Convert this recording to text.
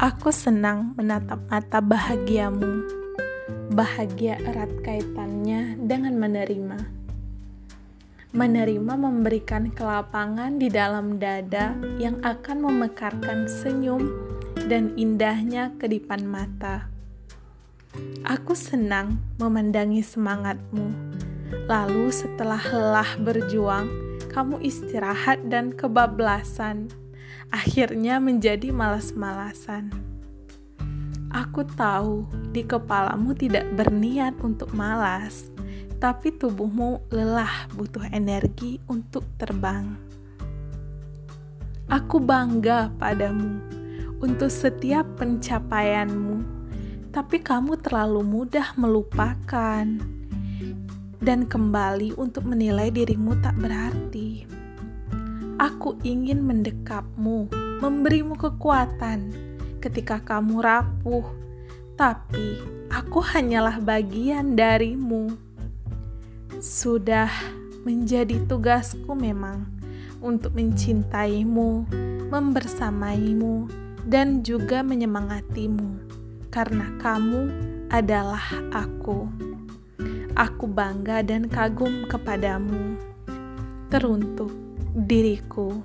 Aku senang menatap mata bahagiamu. Bahagia erat kaitannya dengan menerima. Menerima memberikan kelapangan di dalam dada yang akan memekarkan senyum dan indahnya kedipan mata. Aku senang memandangi semangatmu. Lalu setelah lelah berjuang, kamu istirahat dan kebablasan akhirnya menjadi malas-malasan. Aku tahu di kepalamu tidak berniat untuk malas, tapi tubuhmu lelah butuh energi untuk terbang. Aku bangga padamu untuk setiap pencapaianmu, tapi kamu terlalu mudah melupakan dan kembali untuk menilai dirimu tak berarti. Aku ingin mendekapmu, memberimu kekuatan ketika kamu rapuh, tapi aku hanyalah bagian darimu. Sudah menjadi tugasku memang untuk mencintaimu, membersamaimu, dan juga menyemangatimu, karena kamu adalah aku. Aku bangga dan kagum kepadamu. Teruntuk diriku.